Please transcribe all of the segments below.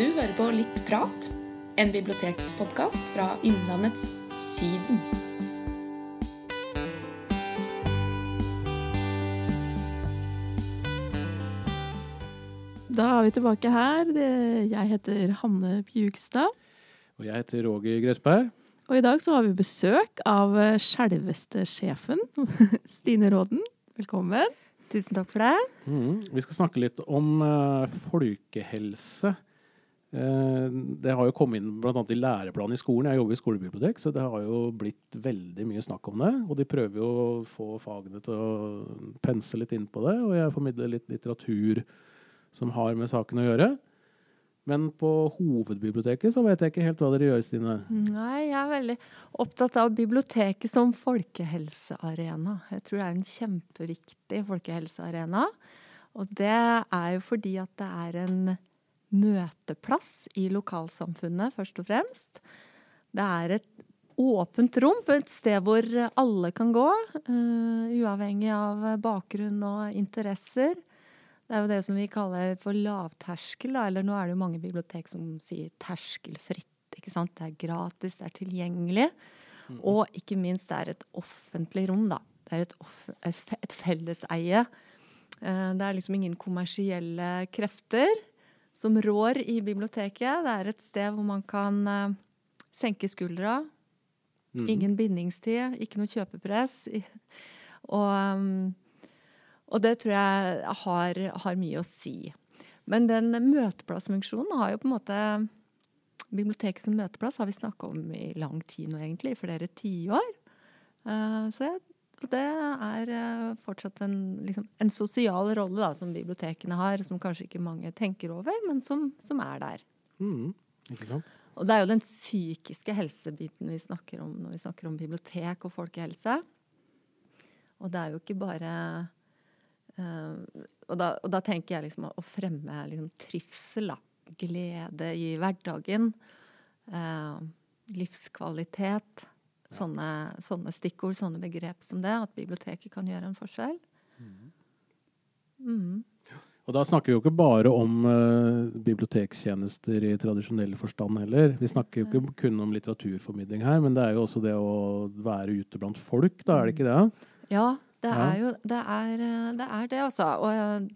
Du hører på Litt prat, en bibliotekspodkast fra Innlandets Syden. Da er vi tilbake her. Jeg heter Hanne Bjugstad. Og jeg heter Roger Gressberg. Og i dag så har vi besøk av eh, selveste sjefen, Stine Råden. Velkommen. Tusen takk for det. Mm. Vi skal snakke litt om uh, folkehelse. Eh, det har jo kommet inn bl.a. i læreplanen i skolen. Jeg jobber i skolebibliotek, så det har jo blitt veldig mye snakk om det. Og de prøver jo å få fagene til å pense litt inn på det, og jeg formidler litt litteratur som har med saken å gjøre. Men på hovedbiblioteket så vet jeg ikke helt hva dere gjør, Stine. Nei, jeg er veldig opptatt av biblioteket som folkehelsearena. Jeg tror det er en kjempeviktig folkehelsearena. Og det er jo fordi at det er en møteplass i lokalsamfunnet, først og fremst. Det er et åpent rom, et sted hvor alle kan gå, eh, uavhengig av bakgrunn og interesser. Det er jo det som vi kaller for lavterskel, eller nå er det jo mange bibliotek som sier terskelfritt. ikke sant? Det er gratis, det er tilgjengelig, og ikke minst det er et offentlig rom, da. Det er et, et felleseie. Eh, Det er liksom ingen kommersielle krefter som rår i biblioteket. Det er et sted hvor man kan eh, senke skuldra. Mm. Ingen bindingstid, ikke noe kjøpepress. Og, um, og det tror jeg har, har mye å si. Men den møteplassfunksjonen har jo på en måte Biblioteket som møteplass har vi snakka om i lang tid nå, egentlig. I flere tiår. Eh, så jeg, og det er eh, fortsatt en, liksom, en sosial rolle da, som bibliotekene har, som kanskje ikke mange tenker over, men som, som er der. Mm. Ikke sant? Og det er jo den psykiske helsebiten vi snakker om når vi snakker om bibliotek og folkehelse. Og det er jo ikke bare eh, og, da, og da tenker jeg liksom å fremme liksom trivsel, da. Glede i hverdagen. eh, livskvalitet. Sånne, sånne stikkord, sånne begrep som det. At biblioteket kan gjøre en forskjell. Mm. Og da snakker vi jo ikke bare om uh, bibliotekstjenester i tradisjonell forstand heller. Vi snakker jo ikke kun om litteraturformidling her, men det er jo også det å være ute blant folk, da er det ikke det? Ja, det Ja. er jo det er, eh, det er det, altså. Og eh,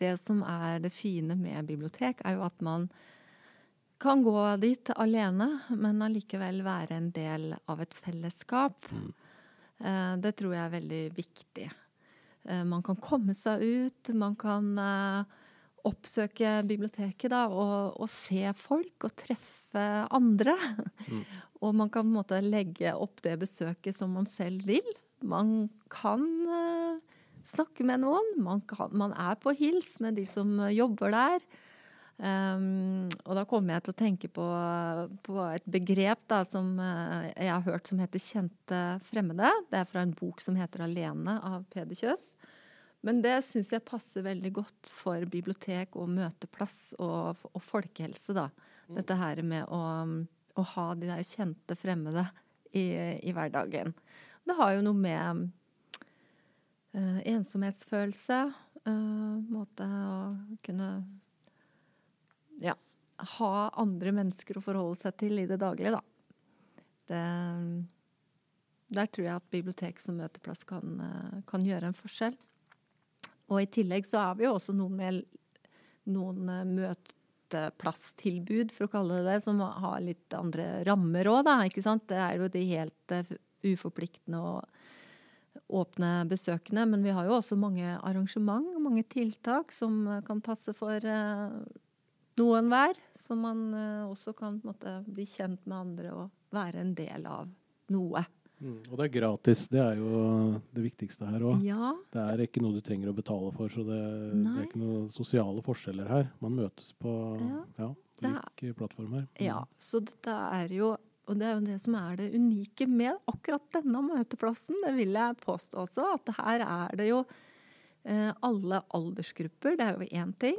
det som er det fine med bibliotek, er jo at man kan gå dit alene, men allikevel være en del av et fellesskap. Mm. Det tror jeg er veldig viktig. Eh, Man kan komme seg ut, man kan eh, oppsøke biblioteket da, og, og se folk og treffe andre. Og man kan på en måte legge opp det besøket som man selv vil. Man kan eh, snakke med noen. Man, kan, man er på hils med de som eh, jobber der. Um, og da kommer jeg til å tenke på, på et begrep da, som eh, jeg har hørt som heter 'kjente fremmede'. Det er fra en bok som heter 'Alene' av Peder Kjøs. Men det syns jeg passer veldig godt for bibliotek og møteplass og, og folkehelse. da. Dette her med å, å ha de der kjente fremmede i, i hverdagen. Det har jo noe med uh, ensomhetsfølelse uh, Måte å kunne ha andre mennesker å forholde seg til i det daglige, da. Det, der tror jeg at bibliotek som møteplass kan, kan gjøre en forskjell. Og i tillegg så er vi jo også noen, med, noen eh, møteplasstilbud, for å kalle det det, som har litt andre rammer òg, da. Ikke sant? Det er jo de helt eh, uforpliktende og åpne besøkende, men vi har jo også mange arrangement mange tiltak som kan passe for eh, noen hver. Så man eh, også kan måte, bli kjent med andre og være en del av noe. Mm. Og det er gratis. Det er jo det viktigste her òg. Ja, Det er ikke noe du trenger å betale for, så det, det er ikke noen sosiale forskjeller her. Man møtes på Ja, ja, like er- lik. Mm. ja. Så dette er jo og det er jo det som er det unike med akkurat denne møteplassen. Det vil jeg påstå også. At her er det jo eh, alle aldersgrupper. Det er jo én ting.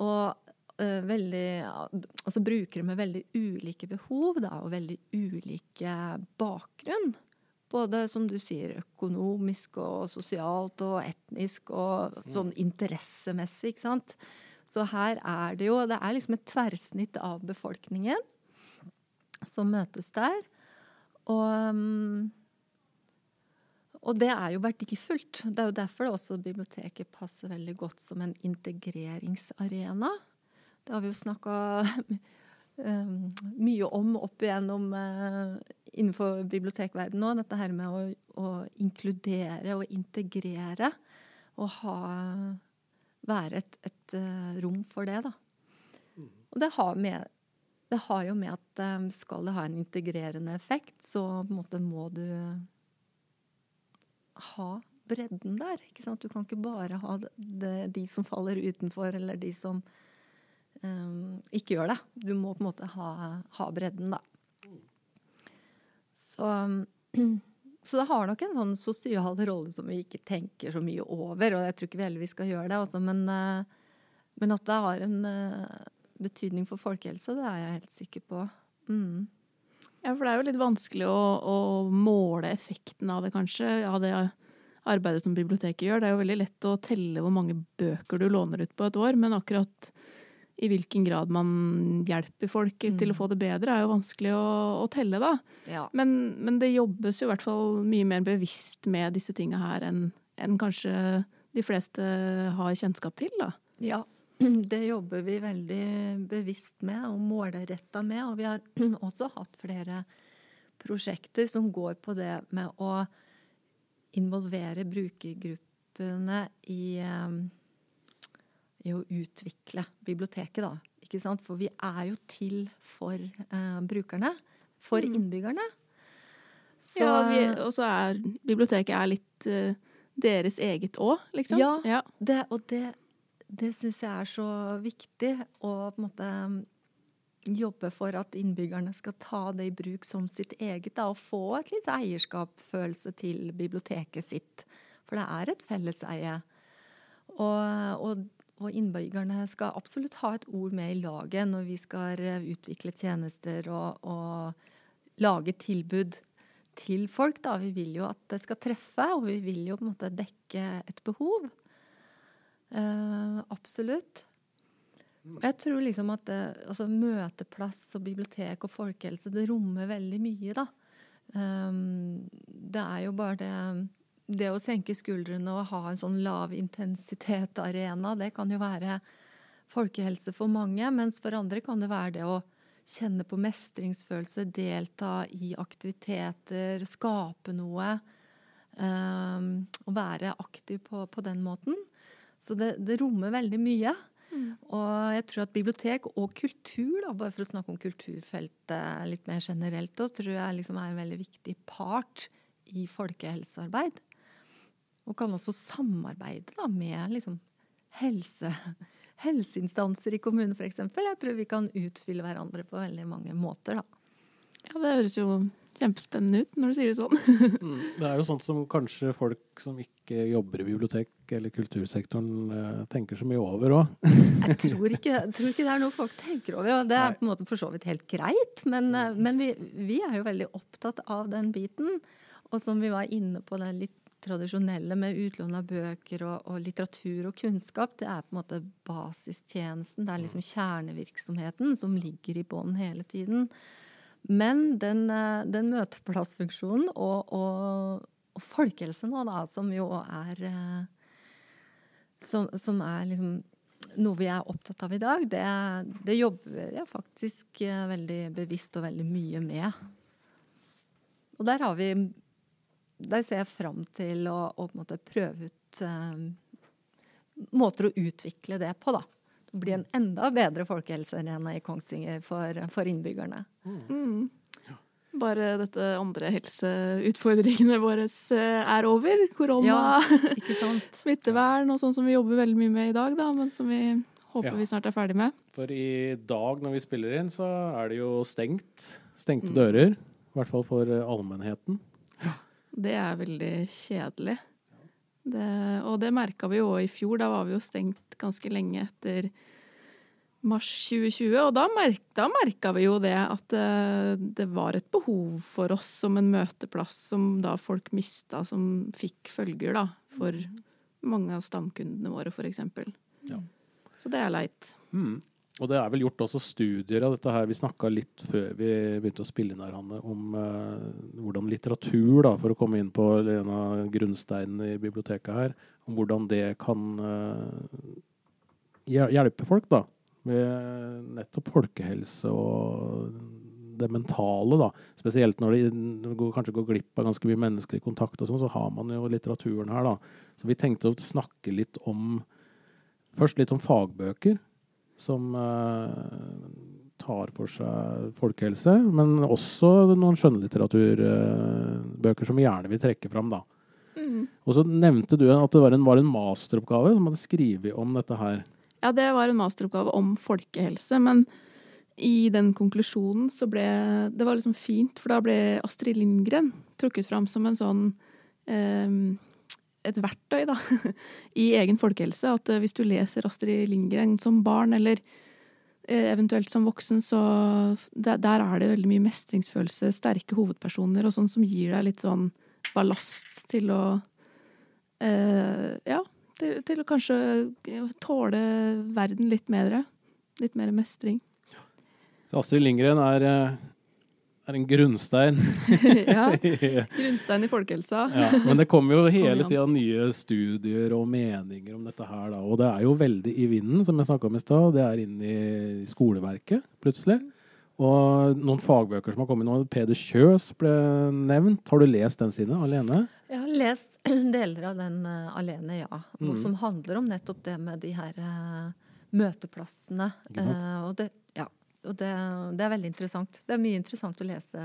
Og veldig Altså brukere med veldig ulike behov da, og veldig ulike bakgrunn. Både som du sier, økonomisk og sosialt og etnisk og sånn interessemessig, ikke sant. Så her er det jo Det er liksom et tverrsnitt av befolkningen som møtes der. Og, um, og det er jo verdifullt. Det er jo derfor også biblioteket passer veldig godt som en integreringsarena. Det har vi jo snakka um, mye om opp igjennom uh, innenfor bibliotekverdenen nå. Dette her med å, å, inkludere og integrere. Og ha, være et, et uh, rom for det, da. Og det har, med, det har jo med at um, skal det ha en integrerende effekt, så på en måte må du ha bredden der. ikke sant? Du kan ikke bare ha det, det, de som faller utenfor, eller de som um, ikke gjør det. Du må på en måte ha, ha bredden, da. Så, så, det har nok en sånn sosial rolle som vi ikke tenker så mye over. Og jeg tror ikke vi heller skal gjøre det, også, men, uh, men, at det har en uh, betydning for folkehelse, det er jeg helt sikker på. Mm. Ja, for det er jo litt vanskelig å, å, måle effekten av det, kanskje. Av det arbeidet som biblioteket gjør. Det er jo veldig lett å telle hvor mange bøker du låner ut på et år, men akkurat i hvilken grad man hjelper folk mm. til å få det bedre, er jo vanskelig å, å telle, da. Ja. Men, men, det jobbes jo i hvert fall mye mer bevisst med disse tinga her enn en kanskje de fleste har kjennskap til, da. Ja, det jobber vi veldig bevisst med og målretta med. Og vi har også hatt flere prosjekter som går på det med å involvere brukergruppene i um, i å utvikle biblioteket, da. Ikke sant? For vi er jo til for eh, brukerne. For mm. innbyggerne. Så, ja, og så er biblioteket er litt uh, deres eget òg, liksom. Ja, ja. Det, og det, det syns jeg er så viktig. Å på en måte mm, jobbe for at innbyggerne skal ta det i bruk som sitt eget. Da, og få et litt eierskapsfølelse til biblioteket sitt. For det er et felleseie. Og, og og innbyggerne skal absolutt ha et ord med i laget når vi skal eh, utvikle tjenester og, og lage tilbud til folk. Da. Vi vil jo at det skal treffe, og vi vil jo på en måte dekke et behov. Uh, absolutt. Jeg tror liksom at det, altså møteplass og bibliotek og folkehelse, det rommer veldig mye, da. Um, det er jo bare det det å senke skuldrene og ha en sånn lavintensitet-arena, det kan jo være folkehelse for mange, mens for andre kan det være det å kjenne på mestringsfølelse, delta i aktiviteter, skape noe. Um, og være aktiv på, på den måten. Så det, det rommer veldig mye. Mm. Og jeg tror at bibliotek og kultur, da, bare for å snakke om kulturfeltet litt mer generelt, da, tror jeg liksom er en veldig viktig part i folkehelsearbeid. Og kan også samarbeide da, med liksom, helse, helseinstanser i kommunen f.eks. Jeg tror vi kan utfylle hverandre på veldig mange måter. Da. Ja, det høres jo kjempespennende ut når du sier det sånn. Mm, det er jo sånt som kanskje folk som ikke jobber i bibliotek eller kultursektoren eh, tenker så mye over òg. jeg tror ikke, tror ikke, det er noe folk tenker over, og det er på en måte for så vidt helt greit. Men, eh, men vi, vi, er jo veldig opptatt av den biten. Og som vi var inne på den litt tradisjonelle med utlån av bøker og, og, litteratur og kunnskap, det er på en måte basistjenesten. Det er liksom kjernevirksomheten som ligger i bånn hele tiden. Men den, eh, den møteplassfunksjonen og, og, og folkehelse nå, da, som jo er eh, Som, som er liksom noe vi er opptatt av i dag, det, det jobber jeg faktisk eh, veldig bevisst og veldig mye med. Og der har vi der ser jeg fram til å, å prøve ut eh, måter å utvikle det på, da. Det blir en enda bedre folkehelsearena i Kongsvinger for, for innbyggerne. Mm. Bare dette andre helseutfordringene våre eh, er over. Korona, ja, smittevern og sånn som vi jobber veldig mye med i dag, da, men som vi håper ja. vi snart er ferdig med. For i dag når vi spiller inn, så er det jo stengt. Stengte mm. dører. I hvert fall for allmennheten. Det er veldig kjedelig. Det, og det merka vi jo òg i fjor. Da var vi jo stengt ganske lenge etter mars 2020. Og da, merk, da merka vi jo det at det, det, var et behov for oss som en møteplass som da folk mista, som fikk følger da, for mange av stamkundene våre, f.eks. Ja. Så det er leit. Mm. Og det er vel gjort også studier av dette her. Vi snakka litt før vi begynte å spille inn her, Hanne, om eh, hvordan litteratur, da, for å komme inn på en av grunnsteinene i biblioteket her, om hvordan det kan eh, hjelpe folk, da. Med nettopp folkehelse og det mentale, da. Spesielt når de går, kanskje går glipp av ganske mye menneskelig kontakt og sånn, så har man jo litteraturen her, da. Så vi tenkte å snakke litt om Først litt om fagbøker som eh, tar for seg folkehelse, men også noen skjønnlitteraturbøker som vi gjerne vil trekke fram, da. Mm. Og så nevnte du at det var en, var en masteroppgave som hadde skrevet om dette her. Ja, det var en masteroppgave om folkehelse, men i den konklusjonen så ble Det var liksom fint, for da ble Astrid Lindgren trukket fram som en sånn eh, et verktøy da, i egen folkehelse. At eh, hvis du leser Astrid Lindgren som barn, eller eh, eventuelt som voksen, så der, er det veldig mye mestringsfølelse, sterke hovedpersoner og sånn som gir deg litt sånn ballast til å eh, Ja, til, til å kanskje tåle verden litt bedre. Litt mer mestring. Så Astrid Lindgren er, er en grunnstein. ja. Grunnstein i folkehelsa. ja, men det kommer jo hele tida nye studier og meninger om dette her, da. Og det er jo veldig i vinden, som jeg snakka om i stad. Det er inn i skoleverket, plutselig. Og noen fagbøker som har kommet nå. Peder Kjøs ble nevnt. Har du lest den sine alene? Jeg har lest deler av den uh, alene, ja. Mhm. Og Som handler om nettopp det med de her uh, møteplassene. Uh. Og det, og det, det er veldig interessant. Det er mye interessant å lese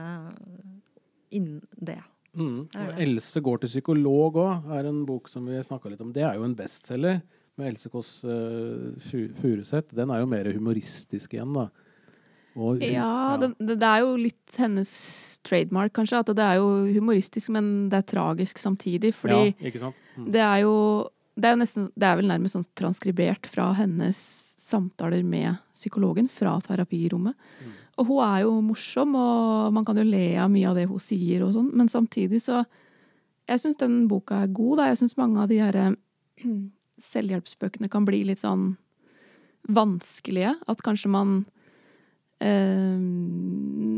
innen det. Mm. Det. Else går til psykolog òg, er en bok som vi snakka litt om. Det er jo en bestselger med Else Kåss uh, Furuseth. Den er jo mer humoristisk igjen, da. Og, Ja, det, det det er jo litt hennes trademark, kanskje. At det er jo humoristisk, men det er tragisk samtidig. Fordi ja, ikke sant? Mm. det er jo det er, nesten, det er vel nærmest sånn transkribert fra hennes samtaler med psykologen fra terapirommet. Mm. Og hun er jo morsom, og man kan jo le av mye av det hun sier, og sånn, men samtidig så Jeg syns den boka er god, da. Jeg syns mange av de her selvhjelpsbøkene kan bli litt sånn vanskelige. At kanskje man eh,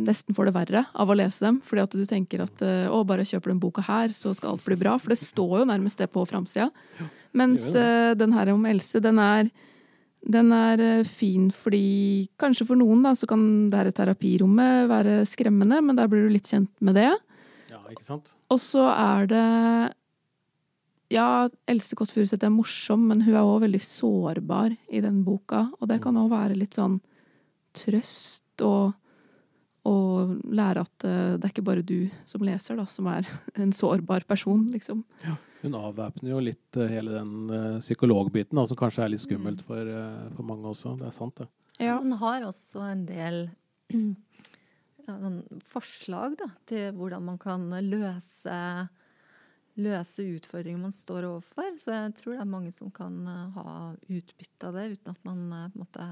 nesten får det verre av å lese dem. Fordi at du tenker at eh, å, bare kjøper du den boka her, så skal alt bli bra. For det står jo nærmest det på framsida. Mens det eh, den her om Else, den er den er eh, fin fordi kanskje for noen da, så kan det her terapirommet være skremmende, men der blir du litt kjent med det. Ja, ikke sant? Og så er det Ja, Else Kåss Furuseth er morsom, men hun er òg veldig sårbar i den boka. Og det kan òg være litt sånn trøst og, og lære at eh, det er ikke bare du som leser, da, som er en sårbar person, liksom. Hun avvæpner jo litt eh, hele den eh, psykologbiten, da, som kanskje er litt skummelt for, eh, for mange også. Det er sant, det. Ja. Hun har også en del ja, sånn forslag da, til hvordan man kan løse, løse utfordringer man står overfor. Så jeg tror det er mange som kan ha utbytte av det, uten at man på en måte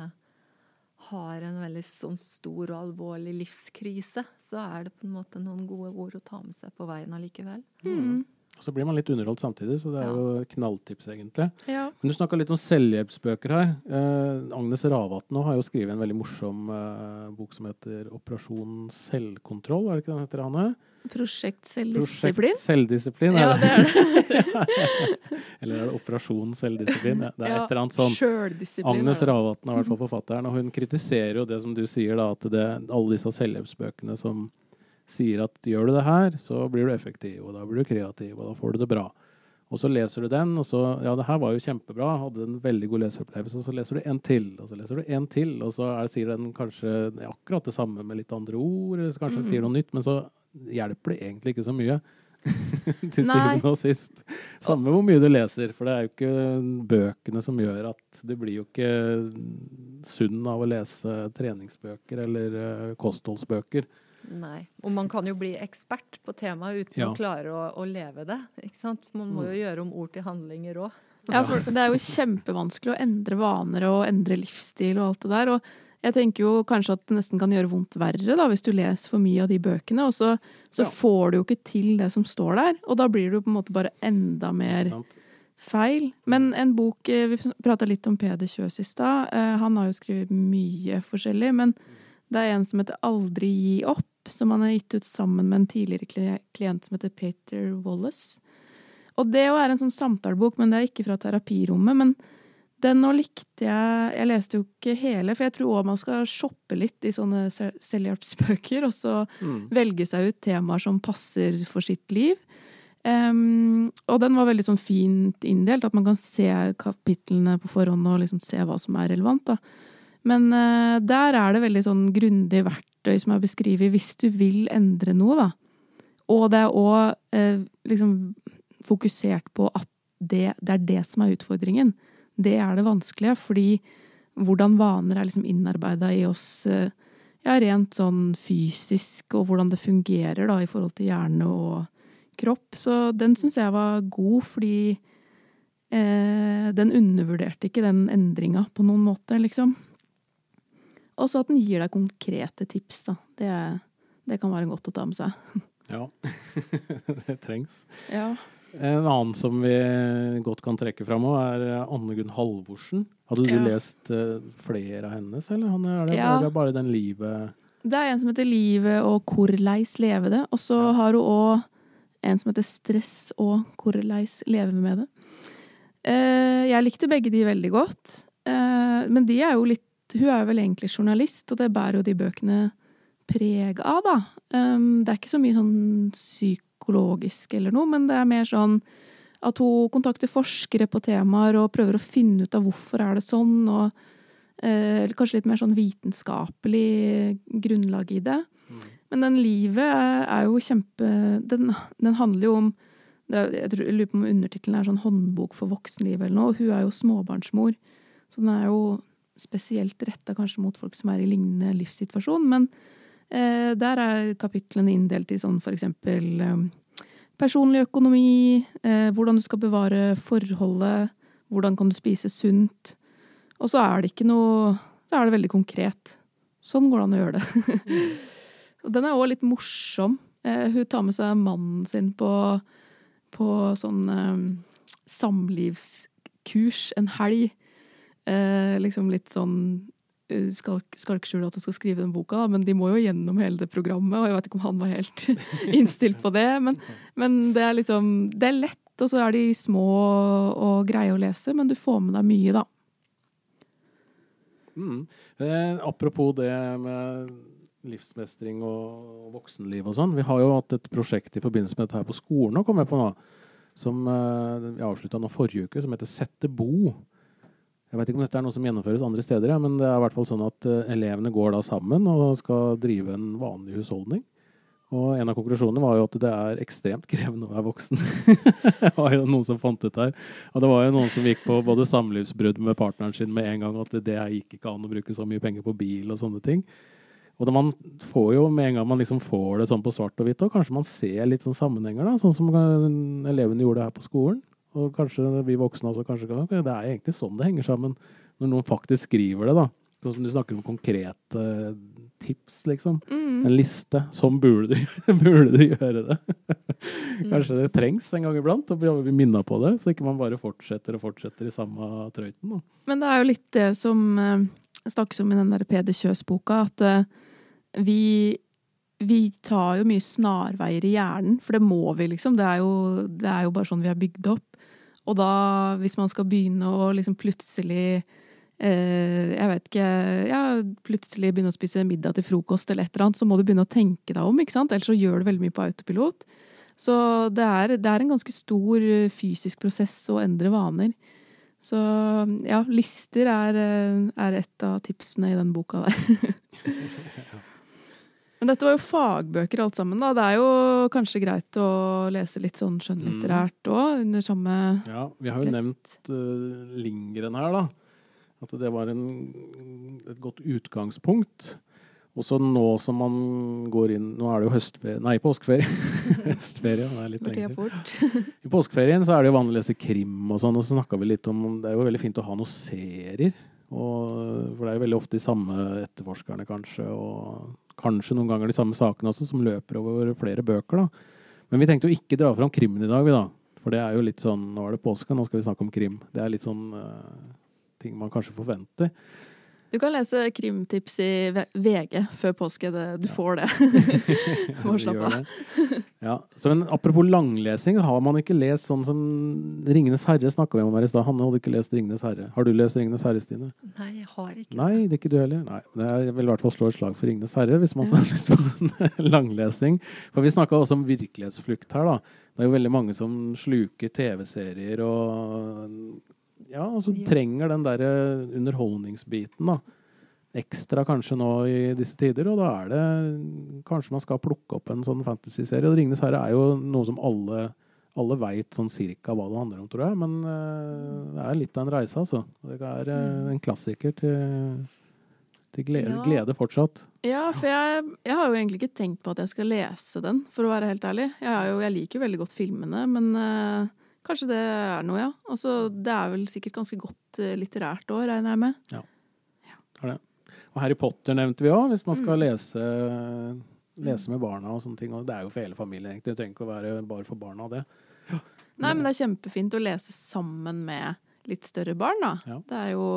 har en veldig sånn stor og alvorlig livskrise. Så er det på en måte noen gode ord å ta med seg på veien allikevel. Mm. Og så blir man litt underholdt samtidig, så det er jo knalltips, egentlig. ja. Men du snakka litt om selvhjelpsbøker her. Eh, Agnes Ravatn har jo skrevet en veldig morsom eh, bok som heter 'Operasjon selvkontroll'. Er det ikke den heter, Hanne? Prosjekt selvdisiplin. Prosjekt selvdisiplin. Ja, det er det. Eller er det Operasjon selvdisiplin? Det er et eller annet sånn. Agnes. Ravatn er i hvert fall forfatteren, og hun kritiserer jo det som du sier, da, at det, alle disse selvhjelpsbøkene som sier at gjør du det her, så blir du effektiv, og da blir du kreativ, og da får du det bra. Og så leser du den, og så Ja, det her var jo kjempebra, hadde en veldig god leseopplevelse, og så leser du en til, og så leser du en til, og så er, sier den kanskje akkurat det samme med litt andre ord, eller så kanskje den sier noe nytt, men så hjelper det egentlig ikke så mye. Til syvende og sist. Samme hvor mye du leser, for det er jo ikke bøkene som gjør at du blir jo ikke sunn av å lese treningsbøker eller eh, kostholdsbøker. Nei. Og man kan jo bli ekspert på temaet uten Ja. å klare å, å leve det. Ikke sant? Man må jo gjøre om ord til handlinger òg. Ja, for det er jo kjempevanskelig å endre vaner og endre livsstil og alt det der. Og jeg tenker jo kanskje at det nesten kan gjøre vondt verre da, hvis du leser for mye av de bøkene, og så, så Ja. får du jo ikke til det som står der. Og da blir du på en måte bare enda mer feil. Men en bok eh, Vi prata litt om Peder Kjøs i stad. Eh, han har jo skrevet mye forskjellig, men det er en som heter Aldri gi opp, som han har gitt ut sammen med en tidligere klient som heter Peter Wallace. Og det er en sånn samtalebok, men det er ikke fra terapirommet. Men den nå likte jeg Jeg leste jo ikke hele, for jeg tror òg man skal shoppe litt i sånne selvhjelpsbøker, og så mm. velge seg ut temaer som passer for sitt liv. Um, og den var veldig sånn fint inndelt, at man kan se kapitlene på forhånd og liksom se hva som er relevant. da. Men uh, der er det veldig sånn grundig verktøy som er beskrevet hvis du vil endre noe, da. Og det er òg eh, liksom fokusert på at det, det, er det som er utfordringen. Det er det vanskelige, fordi hvordan vaner er liksom innarbeida i oss eh, ja, rent sånn fysisk, og hvordan det fungerer da i forhold til hjerne og kropp. Så den syns jeg var god, fordi eh, den undervurderte ikke den endringa på noen måte, liksom. Og så at den gir deg konkrete tips, da. Det, det kan være godt å ta med seg. Ja. det trengs. Ja. En annen som vi godt kan trekke fram òg, er Anne Gunn Halvorsen. Hadde du ja. lest uh, flere av hennes, eller er det, ja. er det bare den livet Det er en som heter Livet og korleis leve det. Og så har hun òg en som heter Stress og Korleis leve med det. Eh, jeg likte begge de veldig godt. Eh, men de er jo litt Hun er vel egentlig journalist, og det bærer jo de bøkene preg av, da. Um, det er ikke så mye sånn psykologisk eller noe, men det er mer sånn at hun kontakter forskere på temaer og prøver å finne ut av hvorfor er det sånn, og eller kanskje litt mer sånn vitenskapelig grunnlag i det. Mm. Men den livet er jo kjempe Den, den handler jo om Jeg, tror, jeg lurer på om undertittelen er sånn 'Håndbok for voksenlivet' eller noe. Hun er jo småbarnsmor, så den er jo spesielt retta kanskje mot folk som er i lignende livssituasjon. Men eh, der er kapitlene inndelt i sånn for eksempel eh, personlig økonomi, eh, hvordan du skal bevare forholdet, hvordan kan du spise sunt. Og så er det ikke noe Så er det veldig konkret. Sånn går det an å gjøre det. Den er òg litt morsom. Eh, hun tar med seg mannen sin på, på sånn eh, samlivskurs en helg. Eh, liksom litt sånn skalk, skalkskjul at hun skal skrive den boka, men de må jo gjennom hele det programmet, og jeg vet ikke om han var helt innstilt på det. Men, men, det er liksom Det er lett, og så er de små og greie å lese, men du får med deg mye, da. Mm. Eh, apropos det med livsmestring og voksenliv og sånn. Vi har jo hatt et prosjekt i forbindelse med dette her på skolen å komme på nå, som vi avslutta nå forrige uke, som heter Sette bo. Jeg vet ikke om dette er noe som gjennomføres andre steder, ja, men det er i hvert fall sånn at uh, elevene går da sammen og skal drive en vanlig husholdning. Og en av konklusjonene var jo at det er ekstremt krevende å være voksen. det var jo noen som fant ut her. Og det var jo noen som gikk på både samlivsbrudd med partneren sin med en gang, at det, gikk ikke an å bruke så mye penger på bil og sånne ting. Og det man får jo, med en gang man liksom får det sånn på svart og hvitt, og kanskje man ser litt sånn sammenhenger, da, sånn som elevene gjorde her på skolen. Og kanskje vi voksne også kanskje kan Det er egentlig sånn det henger sammen, når noen faktisk skriver det, da. Sånn som du snakker om konkrete tips, liksom. Mm. En liste. Sånn burde du, burde du gjøre det. Kanskje det trengs en gang iblant å bli minna på det, så ikke man bare fortsetter og fortsetter i samme trøyten. Da. Men det er jo litt det som uh, snakkes om i den der Peder Kjøs-boka, at uh, vi vi tar jo mye snarveier i hjernen, for det må vi, liksom. Det er jo, det er jo bare sånn vi er bygd opp. Og da, hvis man skal begynne å liksom plutselig eh, Jeg vet ikke ja, Plutselig begynne å spise middag til frokost eller et eller annet, så må du begynne å tenke deg om, ikke sant? Ellers så gjør du veldig mye på autopilot. Så det er, det er en ganske stor fysisk prosess å endre vaner. Så ja, lister er, er et av tipsene i den boka der. Men dette var jo fagbøker alt sammen, da. Det er jo kanskje greit å lese litt sånn skjønnlitterært òg, mm. under samme Ja, vi har jo nevnt uh, Lindgren her, da. At det var en, et godt utgangspunkt. Også nå som man går inn Nå er det jo høstferie Nei, påskeferie. høstferie. Det er litt lenger. I påskeferien så er det jo vanlig å lese krim og sånn, og så snakka vi litt om Det er jo veldig fint å ha noen serier. Og, for det er jo veldig ofte de samme etterforskerne, kanskje. og kanskje noen ganger de samme sakene også, som løper over flere bøker. da. Men vi tenkte jo ikke dra fram krimmen i dag, vi da. For det er jo litt sånn Nå er det påske, nå skal vi snakke om krim. Det er litt sånn uh, ting man kanskje forventer. Du kan lese krimtips i VG før påske. Det, du ja. får det. Må slappe av. Ja. Så, men apropos langlesing, har man ikke lest sånn som 'Ringenes herre' snakka vi om her i stad. Hanne hadde ikke lest 'Ringenes herre'. Har du lest 'Ringenes herre', Stine? Nei, jeg har ikke Nei, det er ikke du heller? Nei. Jeg vil i hvert fall slå et slag for 'Ringenes herre', hvis man ja. har lyst på en langlesing. For vi snakka også om virkelighetsflukt her, da. Det er jo veldig mange som sluker TV-serier og ja, og ja. trenger den der underholdningsbiten, da. Ekstra kanskje nå i disse tider, og da er det Kanskje man skal plukke opp en sånn fantasyserie. Og 'Ringenes herre' er jo noe som alle, alle veit sånn cirka hva det handler om, tror jeg. Men uh, det er litt av en reise, altså. Det er uh, en klassiker til, til glede, ja. glede, fortsatt. Ja, for jeg, jeg, har jo egentlig ikke tenkt på at jeg skal lese den, for å være helt ærlig. Jeg, jo, jeg liker jo veldig godt filmene, men uh, Kanskje det er noe, ja. Altså, det er vel sikkert ganske godt uh, litterært òg, regner jeg med. Ja, det. Og Harry Potter nevnte vi òg, hvis man skal mm. lese, lese, med barna og sånne ting. Og det er jo for hele familien, egentlig. Det trenger ikke å være bare for barna, det. Ja. Nei, men det er kjempefint å lese sammen med litt større barn, da. Ja. Det er jo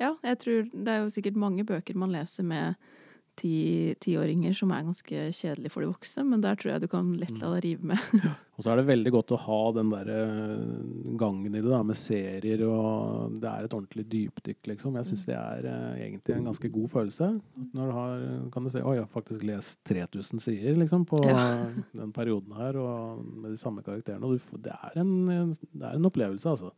Ja, jeg tror det er jo sikkert mange bøker man leser med tiåringer som er ganske kjedelig for de voksne, men der tror jeg du kan lett la deg rive med. Ja. Og så er det veldig godt å ha den der eh, gangen i det, da, med serier, og det er et ordentlig dypdykk, liksom. Jeg syns det er uh, egentlig en ganske god følelse. Når du har, kan du se Oi, jeg har faktisk lest 3000 sider, liksom, på ja. den perioden her, og med de samme karakterene. Og du, det, er en, det er en opplevelse, altså.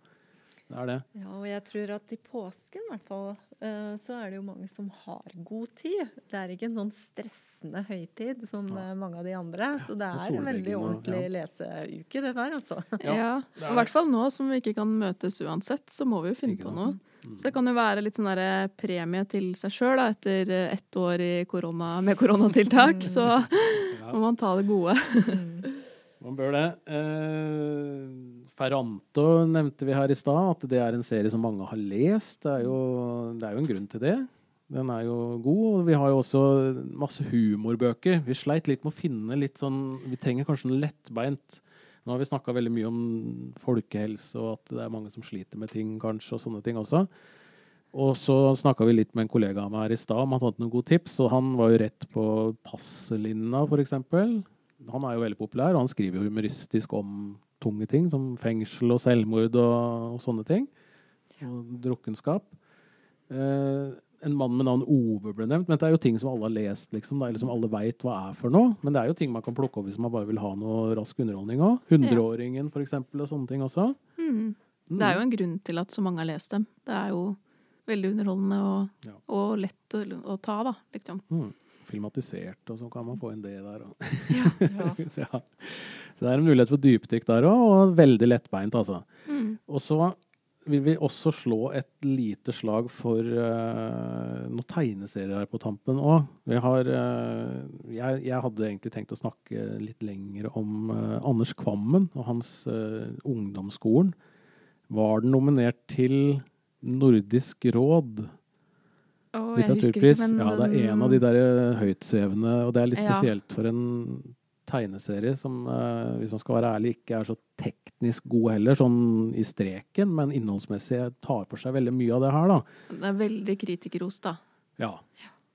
Det er det. Ja, og jeg tror at i påsken i hvert fall, eh, så er det jo mange som har god tid. Det er ikke en sånn stressende høytid som ja. Eh, mange av de andre. Så det er en veldig ordentlig ja. leseuke, det der, altså. Ja, i hvert fall nå som vi ikke kan møtes uansett, så må vi jo finne på noe. Mm. Så det kan jo være litt sånn der premie til seg sjøl etter ett år korona, med koronatiltak. Så må man ta det gode. Mm. Man bør det. Eh, Ferranto nevnte vi her i stad, at det er en serie som mange har lest. Det er, jo, det er jo en grunn til det. Den er jo god. Og vi har jo også masse humorbøker. Vi sleit litt med å finne litt sånn Vi trenger kanskje noe lettbeint. Nå har vi snakka veldig mye om folkehelse, og at det er mange som sliter med ting, kanskje, og sånne ting også. Og så snakka vi litt med en kollega av meg her i stad om han hadde noen gode tips, og han var jo rett på Passelinna, f.eks. Han er jo veldig populær, og han skriver jo humoristisk om tunge ting, som fengsel og selvmord og, og sånne ting. Og drukkenskap. Eh, en mann med navn Ove ble nevnt, men det er jo ting som alle har lest, liksom, eller som alle veit hva er for noe. Men det er jo ting man kan plukke opp hvis man bare vil ha noe rask underholdning òg. Hundreåringen, for eksempel, og sånne ting også. Mm. Det er jo en grunn til at så mange har lest dem. Det er jo veldig underholdende og, ja. og lett å, å, ta, da, liksom. Mm filmatisert, og så kan man få inn det der òg. Ja, ja. så, ja. så, det er en mulighet for dypdykk der òg, og veldig lettbeint, altså. Mm. Og så vil vi også slå et lite slag for uh, noen tegneserier her på tampen òg. Uh, jeg, jeg, hadde egentlig tenkt å snakke litt lenger om uh, Anders Kvammen og hans ungdomsskolen. Var den nominert til Nordisk råd? Oh, Litteraturpris. Men... Ja, det er en av de der eh, høytsvevende, og det er litt spesielt ja. for en tegneserie som, uh, hvis man skal være ærlig, ikke er så teknisk god heller, sånn i streken, men innholdsmessig tar for seg veldig mye av det her, da. Det er veldig kritikerros, da. Ja.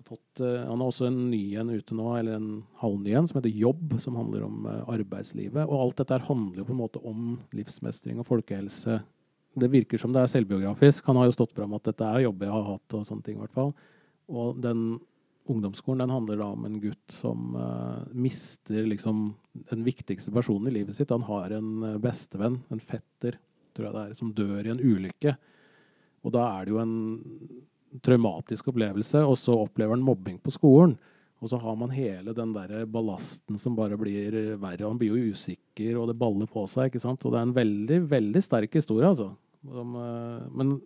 Fått, uh, han har også en ny en ute nå, eller en halvny en, som heter Jobb, som handler om arbeidslivet. Og alt dette handler jo på en måte om livsmestring og folkehelse det virker som det er selvbiografisk. Han har jo stått fram at dette er jobber jeg har hatt, og sånne ting i hvert fall. Og den ungdomsskolen den handler da om en gutt som uh, mister liksom den viktigste personen i livet sitt. Han har en uh, bestevenn, en fetter, tror jeg det er, som dør i en ulykke. Og da er det jo en traumatisk opplevelse, og så opplever han mobbing på skolen. Og så har man hele den der ballasten som bare blir verre. Han blir jo usikker, og det baller på seg. ikke sant? Og det er en veldig, veldig sterk historie, altså. Som, eh, men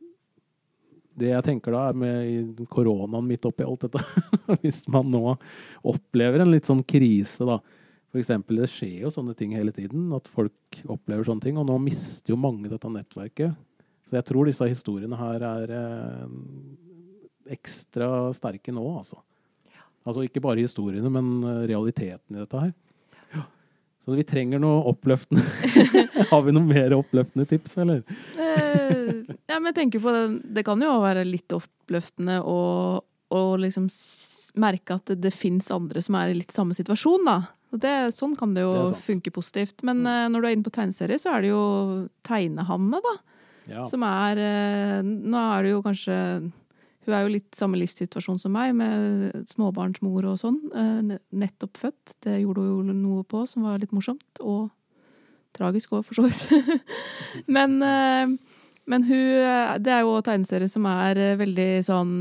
det jeg tenker da, er med koronaen midt oppi alt dette Hvis man nå opplever en litt sånn krise, da. For eksempel, det skjer jo sånne ting hele tiden, at folk opplever sånne ting. Og nå mister jo mange dette nettverket. Så jeg tror disse historiene her er eh, ekstra sterke nå, altså. Altså ikke bare historiene, men eh, realiteten i dette her. Så vi trenger noe oppløftende. Har vi noe mer oppløftende tips, eller? Ja, men jeg tenker på det, det kan jo være litt oppløftende å, å liksom merke at det, det fins andre som er i litt samme situasjon, da. Det, sånn kan det jo funke positivt. Men eh, når du er inne på tegneserie, så er det jo Tegnehanne, da. Ja. Som er eh, Nå er det jo kanskje Hun er jo litt samme livssituasjon som meg, med småbarnsmor og sånn. eh, Nettopp født. Det gjorde hun jo noe på som var litt morsomt. Og tragisk òg, for så vidt. men, eh, men hun eh, Det er jo tegneserie som er eh, veldig sånn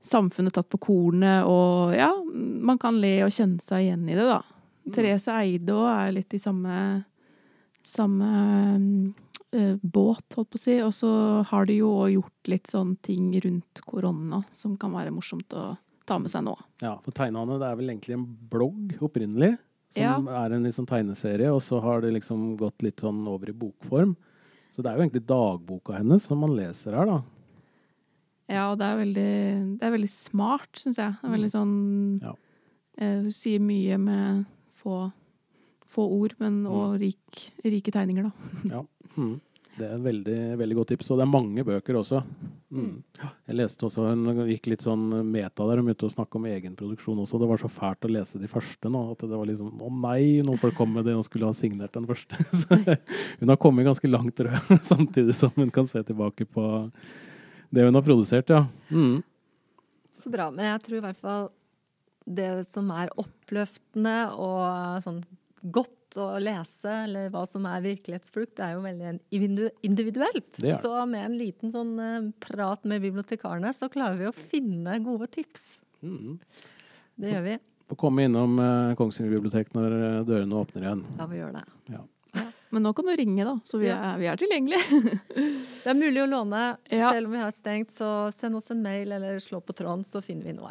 Samfunnet tatt på kornet, og ja, man kan le og kjenne seg igjen i det, da. Therese Eide òg er litt i samme samme båt, holdt på å si. Og så har de jo òg gjort litt sånn ting rundt korona som kan være morsomt å ta med seg nå. Ja, for Tegnehane det er vel egentlig en blogg opprinnelig, som er en liksom tegneserie, og så har det liksom gått litt sånn over i bokform. Så det er jo egentlig dagboka hennes som man leser her, da. Ja, og det er veldig, det er veldig smart, syns jeg. Det er veldig sånn Ja. eh, Hun sier mye med få, få ord, men og rik, rike tegninger, da. Ja. Mm. Det er et veldig, veldig godt tips, og det er mange bøker også. Mm. Jeg leste også, hun gikk litt sånn meta der, hun begynte å snakke om egen produksjon også. Det var så fælt å lese de første nå, at det var liksom å nei, noen folk kom med det og skulle ha signert den første. Så hun har kommet ganske langt, tror jeg, samtidig som hun kan se tilbake på det hun har produsert, ja. Mm. Så bra. Men jeg tror i hvert fall det som er oppløftende og sånn godt å lese, eller hva som er virkelighetsflukt, det er jo veldig individuelt. Det er. Så med en liten sånn eh, prat med bibliotekarene, så klarer vi å finne gode tips. Mm. Det gjør vi. Få komme innom eh, Kongsvinger bibliotek når eh, dørene åpner igjen. Ja, vi gjør det. Ja. Men nå kan du ringe, da, så vi Ja. er, vi er tilgjengelige. Det er mulig å låne. Ja. Selv om vi har stengt, så send oss en mail eller slå på tråden, så finner vi noe.